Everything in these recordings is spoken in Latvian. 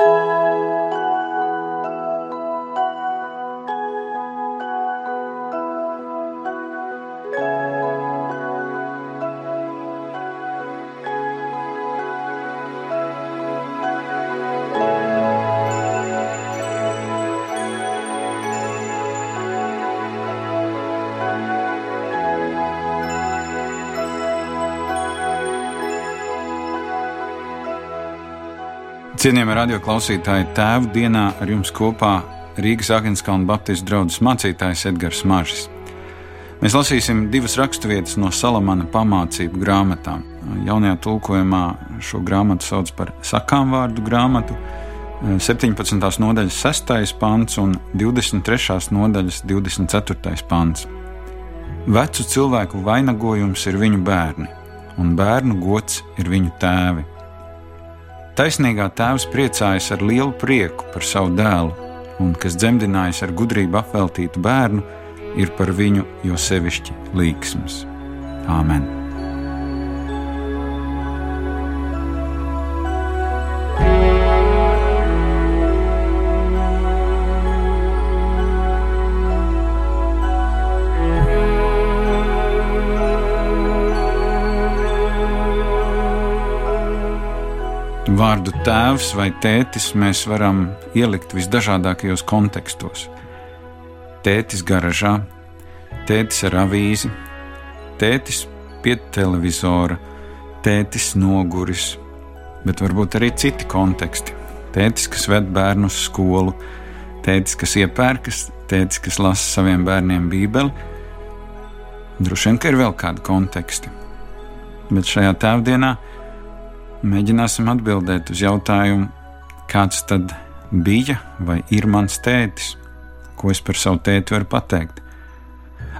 Música Cienījamie radioklausītāji, tēvu dienā ar jums kopā Rīgas Agenskalna Baptistu draugs mācītājs Edgars Mažis. Mēs lasīsim divas raksturvietas no Salamana pamācību grāmatām. Jaunajā tulkojumā šo grāmatu sauc par sakām vārdu grāmatu, 17. nodaļas 6. pants un 23. nodaļas 24. pants. Vecu cilvēku vainagojums ir viņu bērni, un bērnu gods ir viņu tēvi. Taisnīgā tēvs priecājas ar lielu prieku par savu dēlu, un kas dzemdinājis ar gudrību apveltītu bērnu, ir par viņu jo sevišķi līksms. Āmen! Vārdu tēvs vai tētis mēs varam ielikt visdažādākajos kontekstos. Tētis garažā, tētis ar avīzi, tētis pie televizora, tētis noguris, bet varbūt arī citi konteksti. Tētis, kas ved bērnu uz skolu, tētis, kas iepērkas, tētis, kas lasa saviem bērniem Bībeli. Droši vien, ka ir vēl kādi konteksti. Bet šajā tēvdienā Mēģināsim atbildēt uz jautājumu, kāds tad bija vai ir mans tētis, ko es par savu tēti varu pateikt.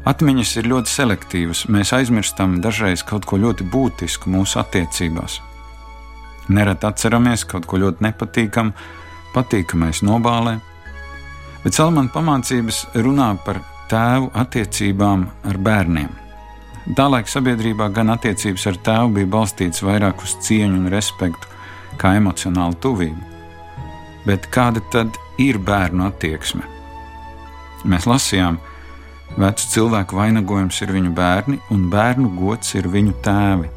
Atmiņas ir ļoti selektīvas, mēs aizmirstam dažreiz kaut ko ļoti būtisku mūsu attiecībās. Nereti atceramies kaut ko ļoti nepatīkamu, patīkamais nobālē, bet Salmāna pamācības runā par tēvu attiecībām ar bērniem. Tālaik sabiedrībā gan attiecības ar tēvu bija balstītas vairāk uz cieņu un respektu, kā emocionālu tuvību. Bet kāda tad ir bērnu attieksme? Mēs lasījām, vecu cilvēku vainagojums ir viņu bērni, un bērnu gods ir viņu tēvi.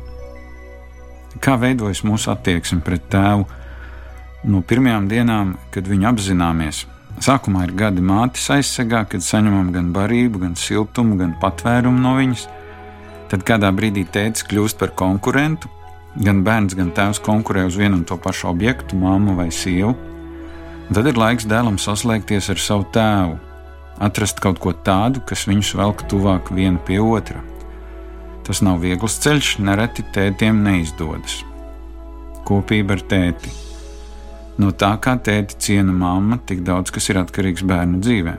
Kā veidojas mūsu attieksme pret tēvu no pirmajām dienām, kad viņu apzināmies? Sākumā ir gadi mātes aizsegā, kad saņemam gan barību, gan siltumu, gan patvērumu no viņas Tad kādā brīdī tēvs kļūst par konkurentu. Gan bērns, gan tēvs konkurē uz vienu un to pašu objektu, māmu vai sievu. Tad ir laiks dēlam saslēgties ar savu tēvu, atrast kaut ko tādu, kas viņus velk tuvāk viena pie otra. Tas nav viegls ceļš, nereti tētiem neizdodas. Kopība ar tēti. No tā, kā tēti ciena mamma, tik daudz kas ir atkarīgs bērnu dzīvē.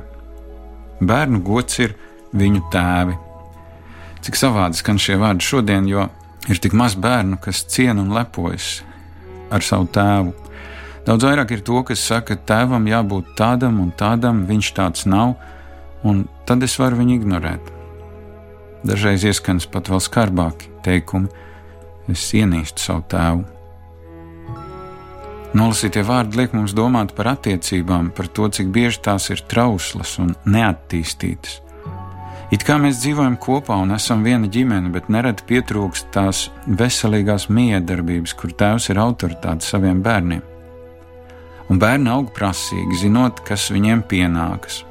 Bērnu gods ir viņu tēvi, Cik savādi skan šie vārdi šodien, jo ir tik maz bērnu, kas ciena un lepojas ar savu tēvu. Daudz vairāk ir to, kas saka, tēvam jābūt tādam un tādam, viņš tāds nav, un tad es varu viņu ignorēt. Dažreiz ieskanas pat vēl skarbāki teikumi: Es ienīstu savu tēvu. Nolasītie vārdi liek mums domāt par attiecībām, par to, cik bieži tās ir trauslas un neattīstītas. It kā mēs dzīvojam kopā un esam viena ģimene, bet nereti pietrūkst tās veselīgās miedarbības, kur tēvs ir autoritāte saviem bērniem. Un bērni aug prasīgi, zinot, kas viņiem pienākas.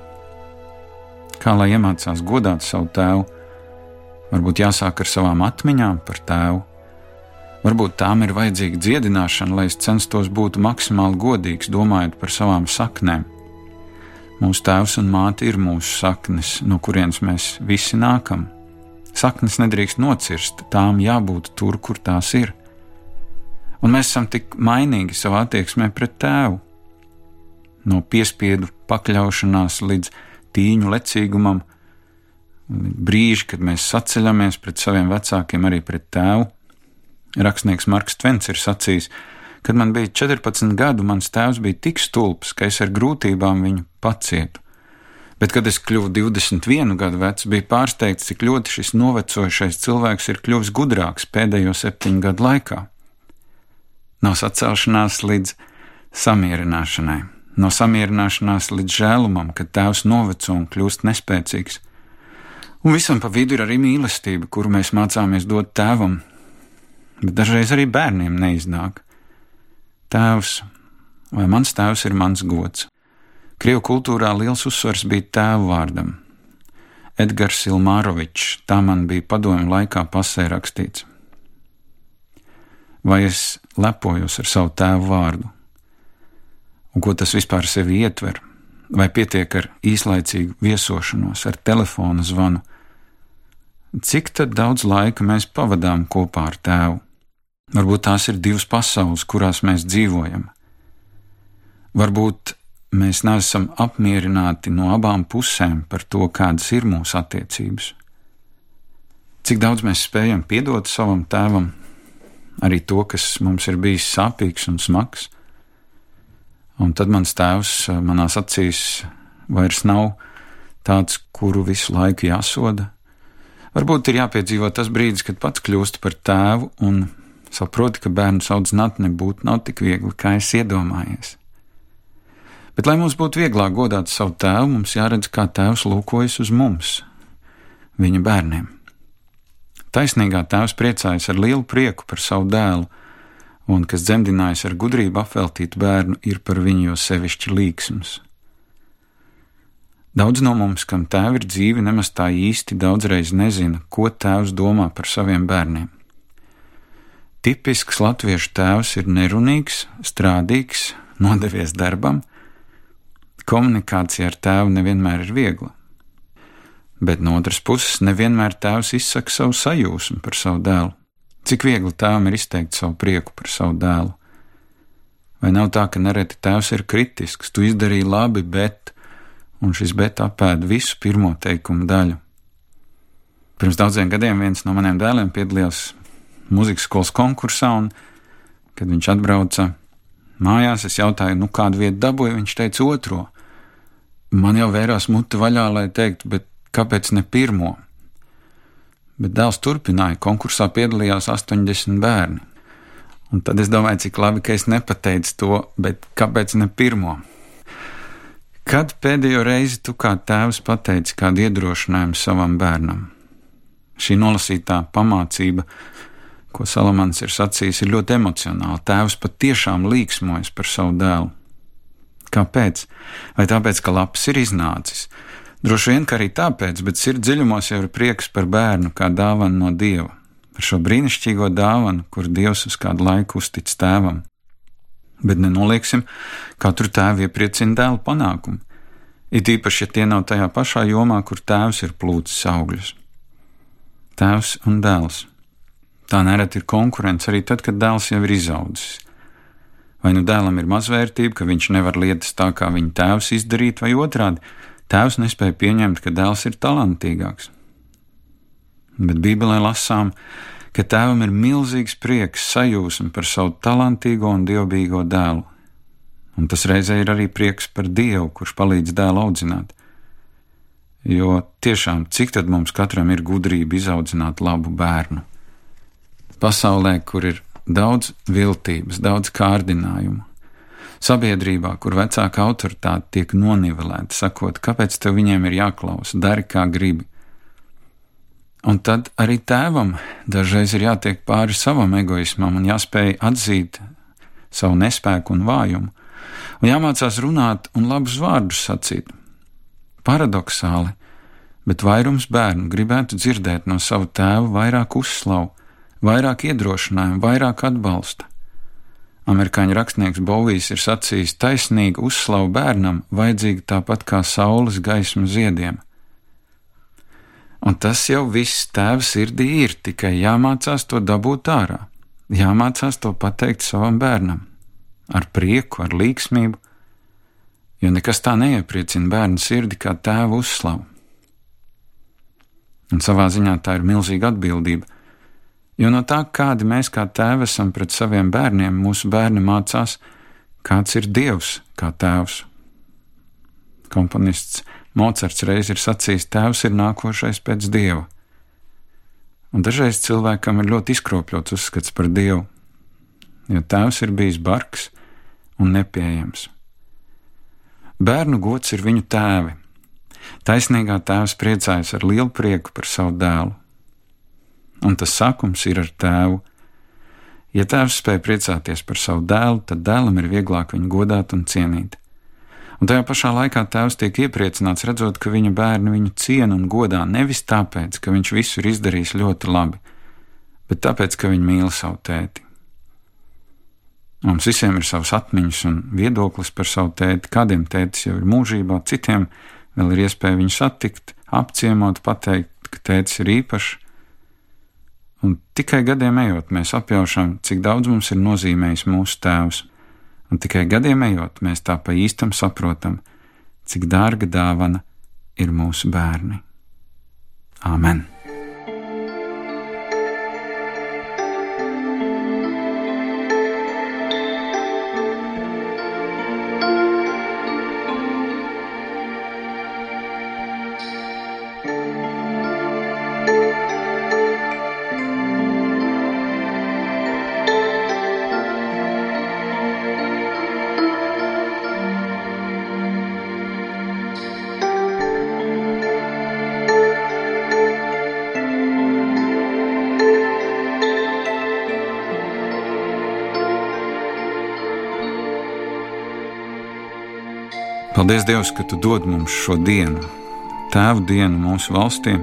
Kā lai iemācās godāt savu tēvu, varbūt jāsāk ar savām atmiņām par tēvu. Varbūt tām ir vajadzīga dziedināšana, lai es censtos būt maksimāli godīgs, domājot par savām saknēm Mūsu tēvs un māte ir mūsu saknes, no kurienes mēs visi nākam. Saknes nedrīkst nocirst, tām jābūt tur, kur tās ir. Un mēs esam tik mainīgi savā attieksmē pret tēvu. No piespiedu pakļaušanās līdz tīņu lecīgumam, brīži, kad mēs saceļamies pret saviem vecākiem, arī pret tēvu. Rakstnieks Marks Tvens ir sacījis, ka Kad man bija 14 gadu, mans tēvs bija tik stulbs, ka es ar grūtībām viņu pacietu. Bet, kad es kļuvu 21 gadu vecs, biju pārsteigts, cik ļoti šis novecojušais cilvēks ir kļuvis gudrāks pēdējo septiņu gadu laikā. Nav sacelšanās līdz samierināšanai, no samierināšanās līdz žēlumam, kad tēvs noveco un kļūst nespēcīgs. Un visam pa vidu ir arī mīlestība, kuru mēs mācāmies dot tēvam, bet dažreiz arī bērniem neiznāk. Tēvs, vai mans tēvs ir mans gods? Krievu kultūrā liels uzsvars bija tēvu vārdam. Edgars Ilmārovičs, tā man bija padomju laikā pasē rakstīts. Vai es lepojos ar savu tēvu vārdu? Un ko tas vispār sevi ietver? Vai pietiek ar īslaicīgu viesošanos, ar telefona zvanu? Cik daudz laika mēs pavadām kopā ar tēvu? Varbūt tās ir divas pasaules, kurās mēs dzīvojam. Varbūt mēs neesam apmierināti no abām pusēm par to, kādas ir mūsu attiecības. Cik daudz mēs spējam piedot savam tēvam, arī to, kas mums ir bijis sāpīgs un smags. Un tad mans tēvs eh, manās acīs vairs nav tāds, kuru visu laiku jāsoda. Varbūt ir jāpiedzīvo tas brīdis, kad pats kļūst par tēvu un saproti, ka bērnu audzināt nebūtu nav tik viegli, kā es iedomājies. Bet, lai mums būtu vieglāk godāt savu tēvu, mums jāredz, kā tēvs lūkojas uz mums, viņa bērniem. Taisnīgā tēvs priecājas ar lielu prieku par savu dēlu, un kas dzemdinājas ar gudrību apveltītu bērnu, ir par viņu jo sevišķi līksms. Daudz no mums, kam tēvi ir dzīvi, nemaz tā īsti daudzreiz nezina, ko tēvs domā par saviem bērniem. Tipisks latviešu tēvs ir nerunīgs, strādīgs, nodevies darbam. Komunikācija ar tēvu nevienmēr ir viegla. Bet no otras puses, nevienmēr tēvs izsaka savu sajūsmu par savu dēlu. Cik viegli tēvam ir izteikt savu prieku par savu dēlu? Vai nav tā, ka nereti tēvs ir kritisks, tu izdarīji labi, bet, un šis bet apēda visu pirmo teikumu daļu? Pirms daudziem gadiem viens no maniem dēliem piedalījās muzikas skolas konkursā, un, kad viņš atbrauca mājās, es jautāju, nu, kādu vietu dabūju, viņš teica otro. Man jau vērās mute vaļā, lai teiktu, bet kāpēc ne pirmo? Bet dēls turpināja, konkursā piedalījās 80 bērni. Un tad es domāju, cik labi, ka es nepateicu to, bet kāpēc ne pirmo? Kad pēdējo reizi tu kā tēvs pateici kādu iedrošinājumu savam bērnam? Šī nolasītā pamācība ko Salamans ir sacījis, ir ļoti emocionāli. Tēvs patiešām līksmojas par savu dēlu. Kāpēc? Vai tāpēc, ka labs ir iznācis? Droši vien, ka arī tāpēc, bet sirds dziļumos jau ir prieks par bērnu kā dāvanu no dieva, par šo brīnišķīgo dāvanu, kur dievs uz kādu laiku uztic tēvam. Bet nenolieksim, katru tēvu iepriecina dēla panākumu. It īpaši, ja tie nav tajā pašā jomā, kur tēvs ir plūcis augļus. Tēvs un dēls Tā nereti ir konkurence arī tad, kad dēls jau ir izaudzis. Vai nu dēlam ir mazvērtība, ka viņš nevar lietas tā, kā viņa tēvs izdarīt, vai otrādi - tēvs nespēja pieņemt, ka dēls ir talantīgāks. Bet Bībelē lasām, ka tēvam ir milzīgs prieks sajūsma par savu talantīgo un dievbijīgo dēlu, un tas reizē ir arī prieks par Dievu, kurš palīdz dēlu audzināt. Jo tiešām, cik tad mums katram ir gudrība izaudzināt labu bērnu? Pasaulē, kur ir daudz viltības, daudz kārdinājumu. Sabiedrībā, kur vecāka autoritāte tiek nonivelēta, sakot, kāpēc tev viņiem ir jāklausa, dari kā gribi. Un tad arī tēvam dažreiz ir jātiek pāri savam egoismam un jāspēj atzīt savu nespēku un vājumu, un jāmācās runāt un labus vārdus sacīt. Paradoxāli, bet vairums bērnu gribētu dzirdēt no sava tēva vairāk uzslavu, vairāk iedrošinājumu, vairāk atbalsta. Amerikāņu rakstnieks Bovijs ir sacījis, taisnīga uzslavu bērnam vajadzīga tāpat kā saules gaisma ziediem. Un tas jau viss tēva sirdī ir, tikai jāmācās to dabūt ārā, jāmācās to pateikt savam bērnam, ar prieku, ar līksmību, jo nekas tā neiepriecina bērnu sirdi kā tēva uzslavu. Un savā ziņā tā ir milzīga atbildība Jo no tā, kādi mēs kā tēvi esam pret saviem bērniem, mūsu bērni mācās, kāds ir Dievs kā tēvs. Komponists Mocards reiz ir sacījis, tēvs ir nākošais pēc Dieva. Un dažreiz cilvēkam ir ļoti izkropļots uzskats par Dievu, jo tēvs ir bijis bargs un nepieejams. Bērnu gods ir viņu tēvi. Taisnīgā tēvs priecājas ar lielu prieku par savu dēlu. Un tas sākums ir ar tēvu. Ja tēvs spēja priecāties par savu dēlu, tad dēlam ir vieglāk viņu godāt un cienīt. Un tajā pašā laikā tēvs tiek iepriecināts redzot, ka viņa bērni viņu ciena un godā nevis tāpēc, ka viņš visu ir izdarījis ļoti labi, bet tāpēc, ka viņi mīl savu tēti. Mums visiem ir savs atmiņas un viedoklis par savu tēti. Kādiem tētis jau ir mūžībā, citiem vēl ir iespēja viņu satikt, apciemot, pateikt, ka tētis ir īpašs. Un tikai gadiem ejot, mēs apjaušam, cik daudz mums ir nozīmējis mūsu tēvs un tikai gadiem ejot, mēs tā pa īstam saprotam, cik dārga dāvana ir mūsu bērni. Āmen! Paldies, Dievs, ka Tu dod mums šo dienu, Tēvu dienu mūsu valstī,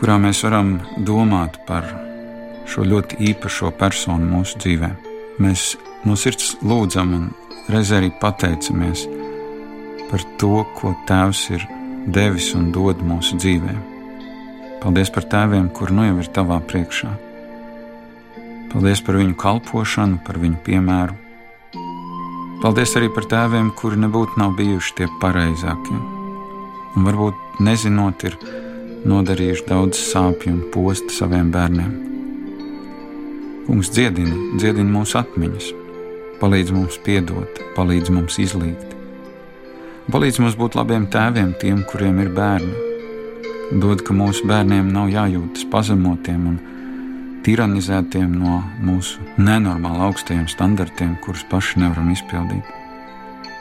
kurā mēs varam domāt par šo ļoti īpašo personu mūsu dzīvē. Mēs no sirds lūdzam un reizē arī pateicamies par to, ko Tēvs ir devis un dod mūsu dzīvē. Paldies par tēviem, kur nu jau ir tavā priekšā. Paldies par viņu kalpošanu, par viņu piemēru. Paldies arī par tēviem, kuri nebūtu nav bijuši tie pareizākie, un varbūt nezinot, ir nodarījuši daudz sāpju un postu saviem bērniem. Kungs dziedina, dziedina mūsu atmiņas, palīdz mums piedot, palīdz mums izlīgt, palīdz mums būt labiem tēviem tiem, kuriem ir bērni, dod, ka mūsu bērniem nav jājūtas pazemotiem un tiranizētiem no mūsu nenormāli augstajiem standartiem, kurus paši nevaram izpildīt.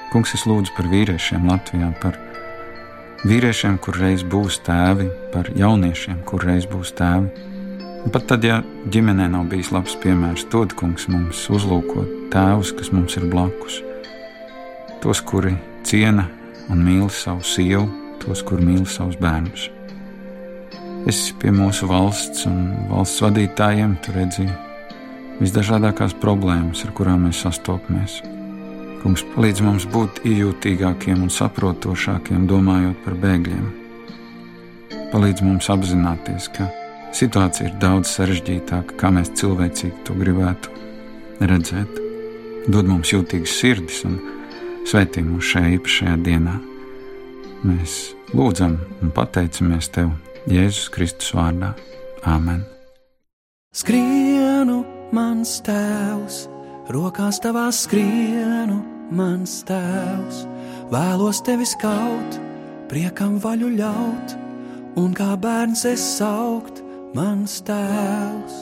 Kungs, es lūdzu par vīriešiem Latvijā, par vīriešiem, kur reiz būs tēvi, par jauniešiem, kur reiz būs tēvi. Pat tad, ja ģimenē nav bijis labs piemērs, dod kungs mums uzlūkot tēvus, kas mums ir blakus. Tos, kuri ciena un mīl savu sievu, tos, kuri mīl savus bērnus. Es pie mūsu valsts un valsts vadītājiem tur redzu visdažādākās problēmas, ar kurām mēs sastopamies. Kungs palīdz mums būt izjūtīgākiem un saprotošākiem, domājot par bēgļiem. Palīdz mums apzināties, ka situācija ir daudz sarežģītāka, kā mēs cilvēcīgi to gribētu redzēt. Dod mums jūtīgas sirdis un svētī mūs šajā īpašajā dienā. Mēs lūdzam un pateicamies Tev Jēzus Kristus vārdā. Āmen! Skrienu, mans tēvs, rokās tavās skrienu, mans tēvs, vēlos tevi kaut, priekam vaļu ļaut, un kā bērns es saukt, mans tēvs.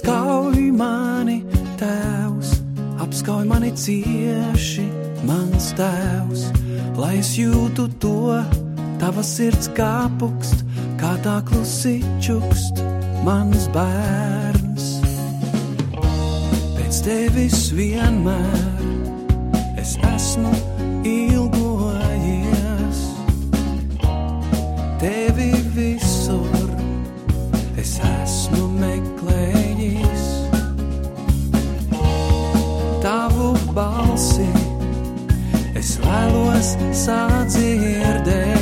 Skauj mani, tēvs, apskauj mani cieši, mans tēvs, lai es jūtu to Tava sirds kā pukst, kā tā klusi čukst, mans bērns. Pēc tevis vienmēr es esmu ilgojies. Tevi visur es esmu meklējis. Tavu balsi es vēlos sadzirdēt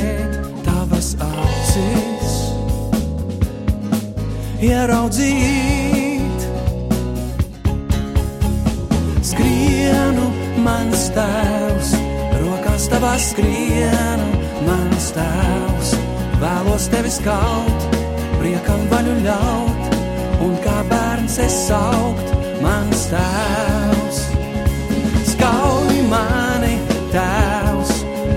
ieraudzīt. Skrienu, mans tēvs, rokās tavā skrienu, mans tēvs, vēlos tevi skaut, priekam vaļu ļaut, un kā bērns es saukt, mans tēvs. Skauj mani, tēvs,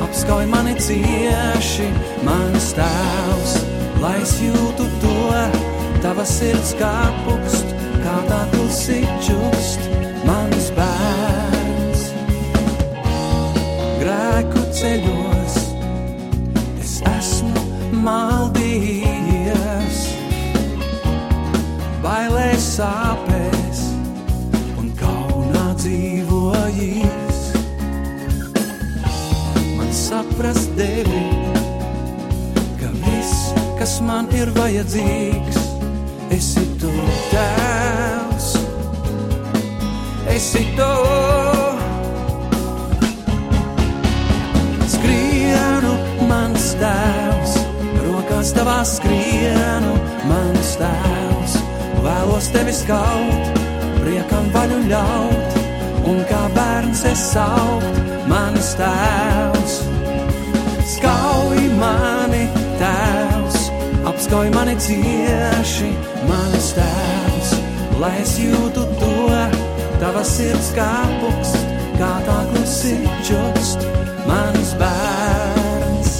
apskauj mani cieši mans tēvs, lai es jūtu to, Tava sirds kā pukst, kā tā tulsi čukst, mans bērns. Grēku ceļos es esmu maldījies, bailēs sāpēs un kaunā dzīvojis. Man saprast devi, ka viss, kas man ir vajadzīgs, esi tu. Skrienu mans tēvs, rokās tavā skrienu mans tēvs. Vēlos tevi skaut, priekam vaļu ļaut, un kā bērns es saukt, mans tēvs. Skauj mani, tēvs, apskauj mani cieši, mans tēvs, lai es jūtu to, tava sirds kāpuks, kā tā klusi čukst, mans bērns.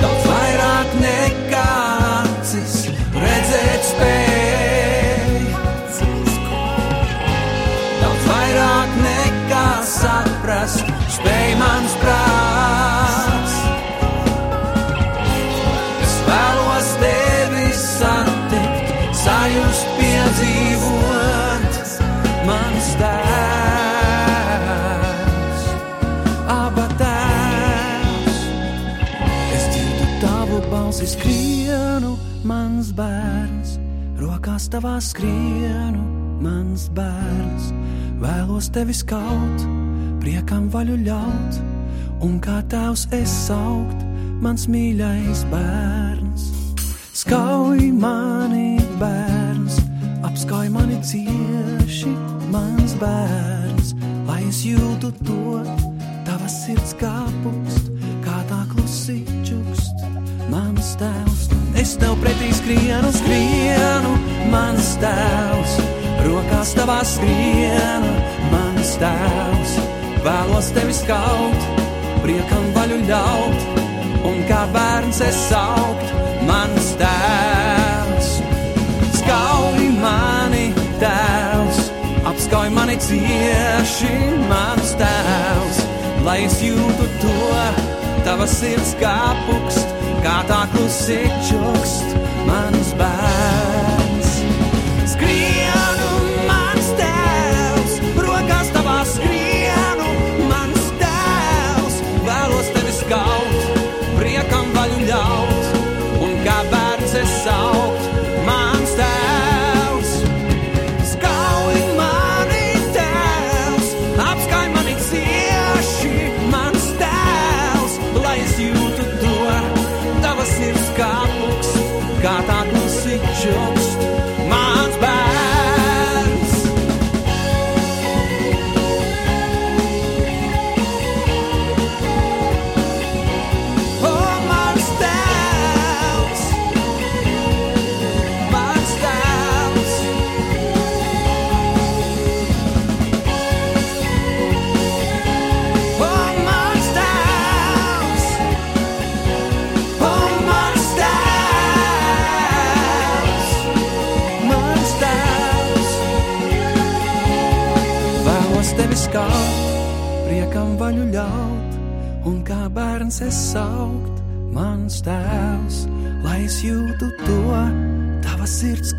Daudz vairāk nekā acis redzēt spēj. Daudz vairāk nekā saprast, spēj mans prāts. Rokās tavā skrienu, mans bērns. Vēlos tevi skaut, priekam vaļu ļaut, un kā tēvs es saukt, mans mīļais bērns. Skauj mani, bērns, apskauj mani cieši, mans bērns, lai es jūtu to, tavas sirds kāpust, kā tā klusi čukst, mans tēvs. Es tev pretī skrienu, tēvs, rokās tavā skrienu, mans tēvs. Vēlos tevi skaut, priekam vaļu ļaut, un kā bērns es saukt, mans tēvs. Skauj mani, tēvs, apskauj mani cieši, mans tēvs, lai es jūtu to, tavas sirds kāpukst, kā tā klusi čukst, mans bērns.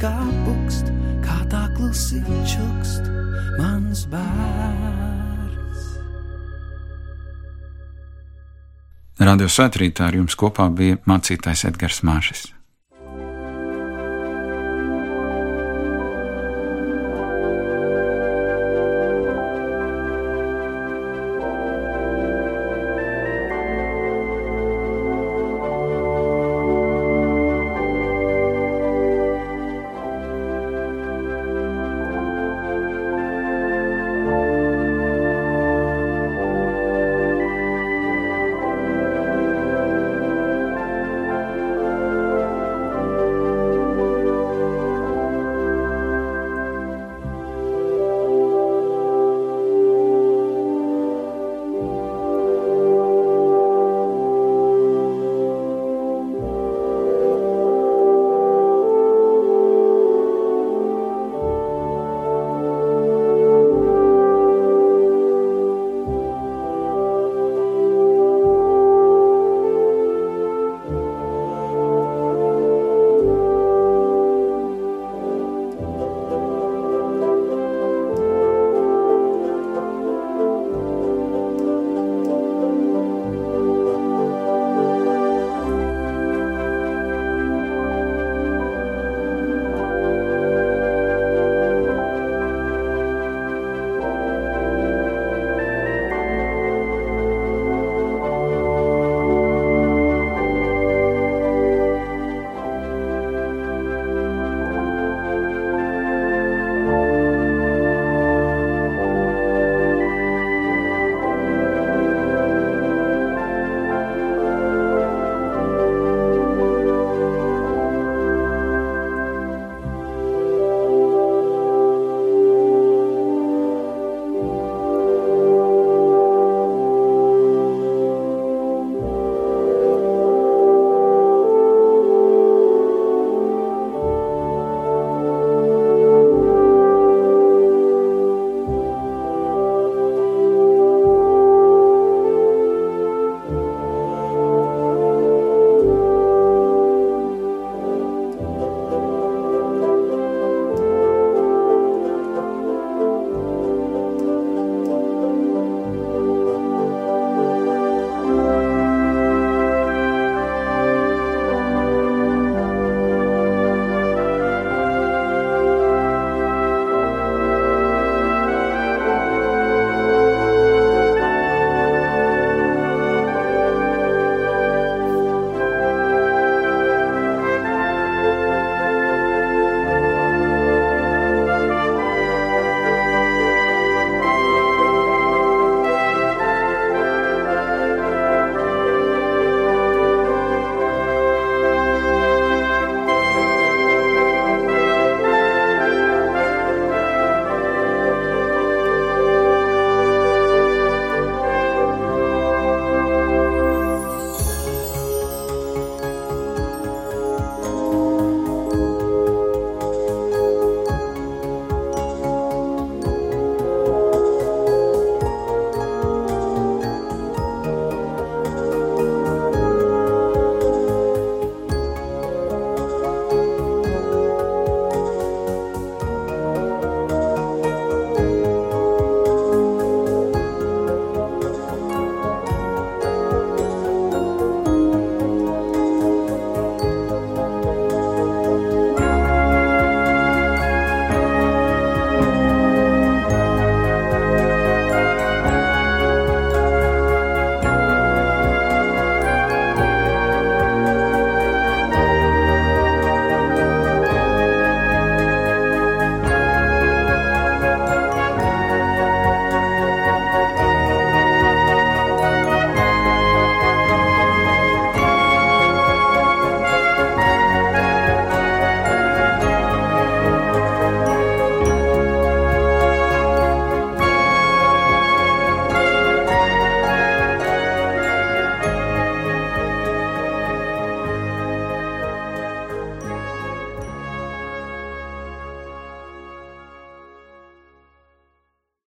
Kā pukst, kā tā klusi čukst, mans bērns. Radio svētkrītā ar jums kopā bija mācītājs Edgars Māšis.